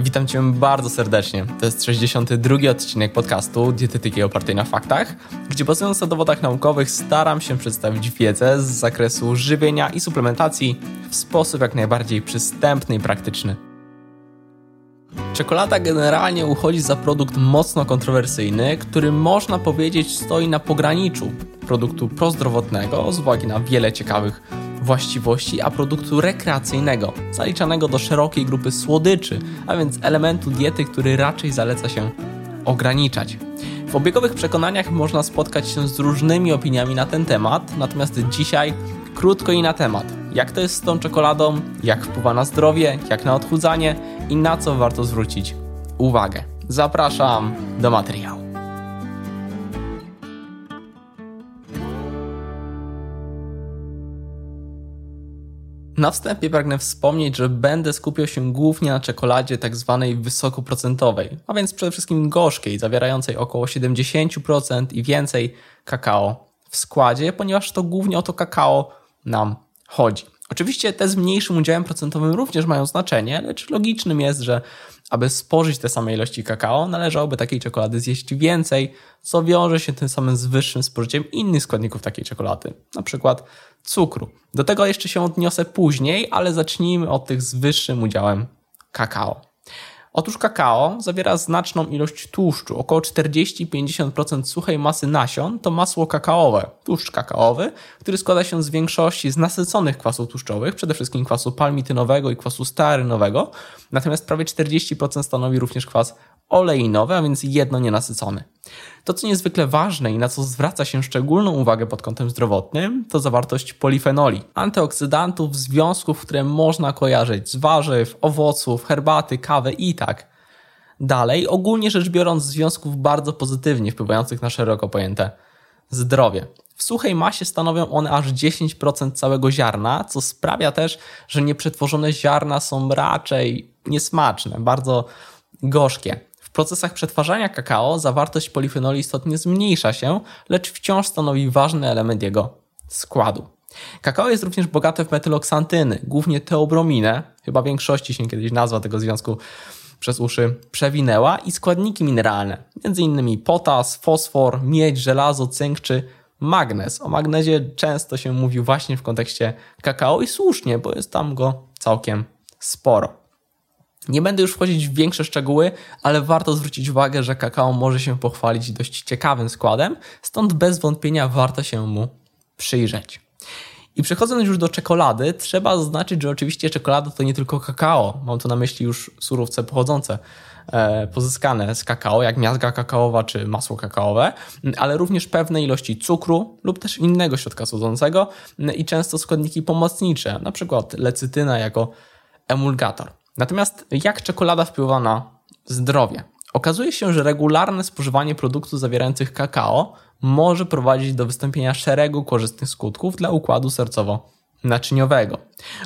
Witam Cię bardzo serdecznie. To jest 62 odcinek podcastu Dietetyki opartej na faktach, gdzie bazując na dowodach naukowych staram się przedstawić wiedzę z zakresu żywienia i suplementacji w sposób jak najbardziej przystępny i praktyczny. Czekolada generalnie uchodzi za produkt mocno kontrowersyjny, który można powiedzieć stoi na pograniczu produktu prozdrowotnego z uwagi na wiele ciekawych właściwości, a produktu rekreacyjnego, zaliczanego do szerokiej grupy słodyczy, a więc elementu diety, który raczej zaleca się ograniczać. W obiegowych przekonaniach można spotkać się z różnymi opiniami na ten temat, natomiast dzisiaj krótko i na temat. Jak to jest z tą czekoladą, jak wpływa na zdrowie, jak na odchudzanie i na co warto zwrócić uwagę. Zapraszam do materiału. Na wstępie pragnę wspomnieć, że będę skupiał się głównie na czekoladzie tak zwanej wysokoprocentowej, a więc przede wszystkim gorzkiej, zawierającej około 70% i więcej kakao w składzie, ponieważ to głównie o to kakao nam chodzi. Oczywiście te z mniejszym udziałem procentowym również mają znaczenie, lecz logicznym jest, że aby spożyć te same ilości kakao, należałoby takiej czekolady zjeść więcej, co wiąże się tym samym z wyższym spożyciem innych składników takiej czekolady, na przykład cukru. Do tego jeszcze się odniosę później, ale zacznijmy od tych z wyższym udziałem kakao. Otóż kakao zawiera znaczną ilość tłuszczu, około 40-50% suchej masy nasion to masło kakaowe, tłuszcz kakaowy, który składa się z większości z nasyconych kwasów tłuszczowych, przede wszystkim kwasu palmitynowego i kwasu stearynowego, natomiast prawie 40% stanowi również kwas oleinowy, a więc jedno nienasycony. To, co niezwykle ważne i na co zwraca się szczególną uwagę pod kątem zdrowotnym, to zawartość polifenoli, antyoksydantów, związków, które można kojarzyć z warzyw, owoców, herbaty, kawy i tak dalej. Ogólnie rzecz biorąc, związków bardzo pozytywnie wpływających na szeroko pojęte zdrowie. W suchej masie stanowią one aż 10% całego ziarna, co sprawia też, że nieprzetworzone ziarna są raczej niesmaczne, bardzo gorzkie procesach przetwarzania kakao zawartość polifenoli istotnie zmniejsza się, lecz wciąż stanowi ważny element jego składu. Kakao jest również bogate w metyloksantyny, głównie teobrominę, chyba większości się kiedyś nazwa tego związku przez uszy przewinęła, i składniki mineralne, m.in. potas, fosfor, miedź, żelazo, cynk czy magnez. O magnezie często się mówi właśnie w kontekście kakao i słusznie, bo jest tam go całkiem sporo. Nie będę już wchodzić w większe szczegóły, ale warto zwrócić uwagę, że kakao może się pochwalić dość ciekawym składem, stąd bez wątpienia warto się mu przyjrzeć. I przechodząc już do czekolady, trzeba zaznaczyć, że oczywiście czekolada to nie tylko kakao. Mam tu na myśli już surowce pochodzące, e, pozyskane z kakao, jak miazga kakaowa czy masło kakaowe, ale również pewne ilości cukru lub też innego środka słodzącego i często składniki pomocnicze, na przykład lecytyna jako emulgator. Natomiast jak czekolada wpływa na zdrowie? Okazuje się, że regularne spożywanie produktów zawierających kakao może prowadzić do wystąpienia szeregu korzystnych skutków dla układu sercowo-naczyniowego.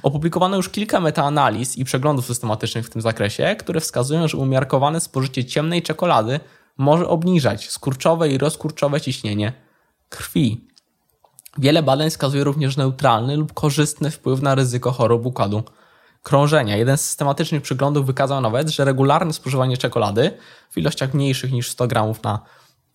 Opublikowano już kilka metaanaliz i przeglądów systematycznych w tym zakresie, które wskazują, że umiarkowane spożycie ciemnej czekolady może obniżać skurczowe i rozkurczowe ciśnienie krwi. Wiele badań wskazuje również neutralny lub korzystny wpływ na ryzyko chorób układu krążenia. Jeden z systematycznych przyglądów wykazał nawet, że regularne spożywanie czekolady w ilościach mniejszych niż 100 gramów na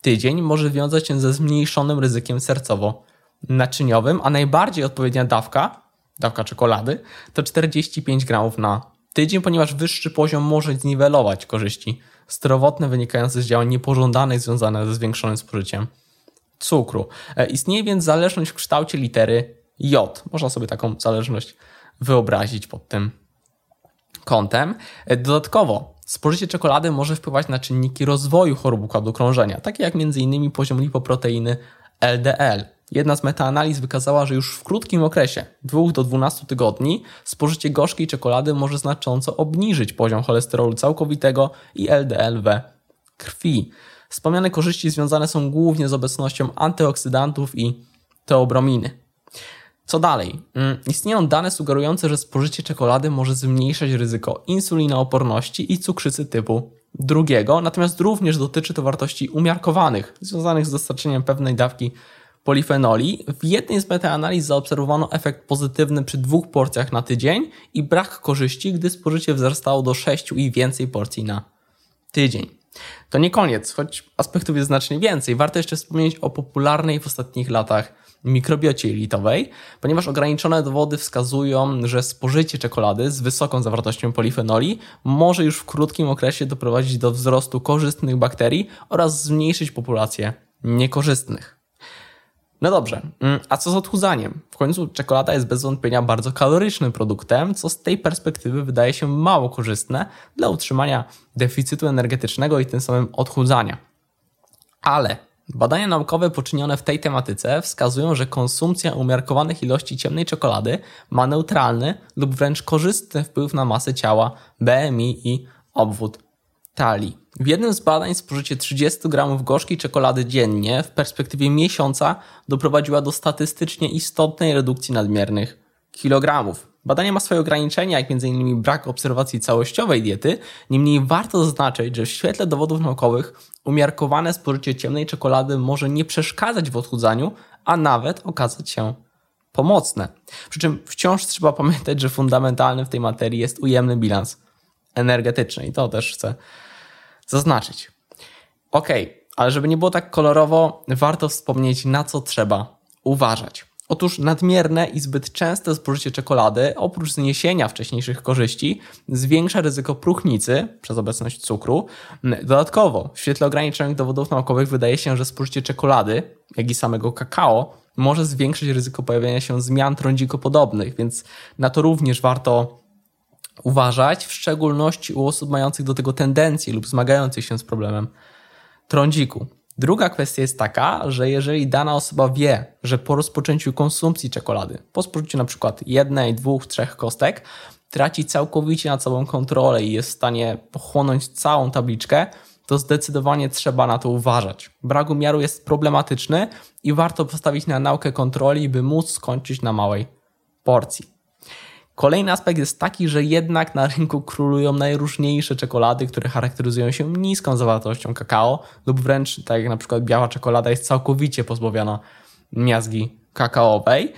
tydzień może wiązać się ze zmniejszonym ryzykiem sercowo-naczyniowym, a najbardziej odpowiednia dawka, dawka czekolady, to 45 gramów na tydzień, ponieważ wyższy poziom może zniwelować korzyści zdrowotne wynikające z działań niepożądanych związane ze zwiększonym spożyciem cukru. E, istnieje więc zależność w kształcie litery J. Można sobie taką zależność wyobrazić pod tym kątem. Dodatkowo, spożycie czekolady może wpływać na czynniki rozwoju chorób układu krążenia, takie jak m.in. poziom lipoproteiny LDL. Jedna z metaanaliz wykazała, że już w krótkim okresie 2 do 12 tygodni spożycie gorzkiej czekolady może znacząco obniżyć poziom cholesterolu całkowitego i LDL we krwi. Wspomniane korzyści związane są głównie z obecnością antyoksydantów i teobrominy. Co dalej? Mm, istnieją dane sugerujące, że spożycie czekolady może zmniejszać ryzyko insulinooporności i cukrzycy typu drugiego, natomiast również dotyczy to wartości umiarkowanych, związanych z dostarczeniem pewnej dawki polifenoli, w jednej z metaanaliz zaobserwowano efekt pozytywny przy dwóch porcjach na tydzień i brak korzyści, gdy spożycie wzrastało do 6 i więcej porcji na tydzień. To nie koniec, choć aspektów jest znacznie więcej. Warto jeszcze wspomnieć o popularnej w ostatnich latach mikrobiocie jelitowej, ponieważ ograniczone dowody wskazują, że spożycie czekolady z wysoką zawartością polifenoli może już w krótkim okresie doprowadzić do wzrostu korzystnych bakterii oraz zmniejszyć populację niekorzystnych. No dobrze, mm, a co z odchudzaniem? W końcu czekolada jest bez wątpienia bardzo kalorycznym produktem, co z tej perspektywy wydaje się mało korzystne dla utrzymania deficytu energetycznego i tym samym odchudzania. Ale badania naukowe poczynione w tej tematyce wskazują, że konsumpcja umiarkowanych ilości ciemnej czekolady ma neutralny lub wręcz korzystny wpływ na masę ciała, BMI i obwód talii. W jednym z badań spożycie 30 gramów gorzkiej czekolady dziennie w perspektywie miesiąca doprowadziła do statystycznie istotnej redukcji nadmiernych kilogramów. Badanie ma swoje ograniczenia, jak m.in. brak obserwacji całościowej diety, niemniej warto zaznaczyć, że w świetle dowodów naukowych umiarkowane spożycie ciemnej czekolady może nie przeszkadzać w odchudzaniu, a nawet okazać się pomocne. Przy czym wciąż trzeba pamiętać, że fundamentalny w tej materii jest ujemny bilans energetyczny i to też chcę zaznaczyć. Ok, ale żeby nie było tak kolorowo, warto wspomnieć, na co trzeba uważać. Otóż nadmierne i zbyt częste spożycie czekolady, oprócz zniesienia wcześniejszych korzyści, zwiększa ryzyko próchnicy przez obecność cukru. Dodatkowo, w świetle ograniczonych dowodów naukowych wydaje się, że spożycie czekolady, jak i samego kakao, może zwiększyć ryzyko pojawienia się zmian trądzikopodobnych, więc na to również warto uważać, w szczególności u osób mających do tego tendencje lub zmagających się z problemem trądziku. Druga kwestia jest taka, że jeżeli dana osoba wie, że po rozpoczęciu konsumpcji czekolady, po spożyciu na przykład jednej, dwóch, trzech kostek, traci całkowicie nad sobą kontrolę i jest w stanie pochłonąć całą tabliczkę, to zdecydowanie trzeba na to uważać. Brak umiaru jest problematyczny i warto postawić na naukę kontroli, by móc skończyć na małej porcji. Kolejny aspekt jest taki, że jednak na rynku królują najróżniejsze czekolady, które charakteryzują się niską zawartością kakao, lub wręcz, tak jak na przykład biała czekolada, jest całkowicie pozbawiona miazgi kakaowej.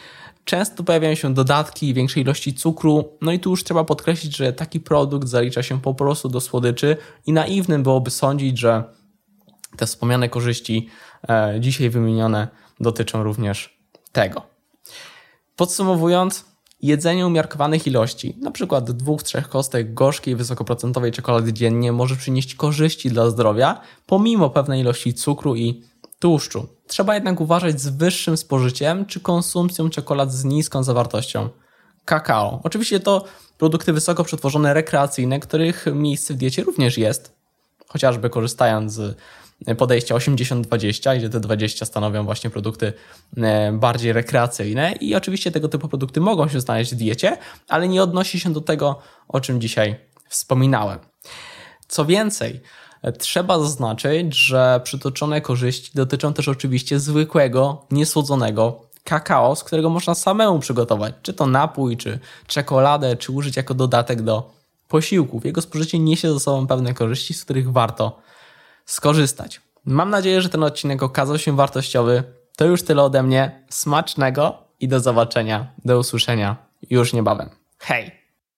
Często pojawiają się dodatki, większej ilości cukru, no i tu już trzeba podkreślić, że taki produkt zalicza się po prostu do słodyczy i naiwnym byłoby sądzić, że te wspomniane korzyści e, dzisiaj wymienione dotyczą również tego. Podsumowując, Jedzenie umiarkowanych ilości, np. dwóch, trzech kostek gorzkiej, wysokoprocentowej czekolady dziennie może przynieść korzyści dla zdrowia, pomimo pewnej ilości cukru i tłuszczu. Trzeba jednak uważać z wyższym spożyciem czy konsumpcją czekolad z niską zawartością kakao. Oczywiście to produkty wysoko przetworzone rekreacyjne, których miejsce w diecie również jest, chociażby korzystając z podejścia 80-20, gdzie te 20 stanowią właśnie produkty e, bardziej rekreacyjne i oczywiście tego typu produkty mogą się znaleźć w diecie, ale nie odnosi się do tego, o czym dzisiaj wspominałem. Co więcej, Trzeba zaznaczyć, że przytoczone korzyści dotyczą też oczywiście zwykłego, niesłodzonego kakao, z którego można samemu przygotować, czy to napój, czy czekoladę, czy użyć jako dodatek do posiłków. Jego spożycie niesie ze sobą pewne korzyści, z których warto skorzystać. Mam nadzieję, że ten odcinek okazał się wartościowy. To już tyle ode mnie. Smacznego i do zobaczenia, do usłyszenia już niebawem. Hej!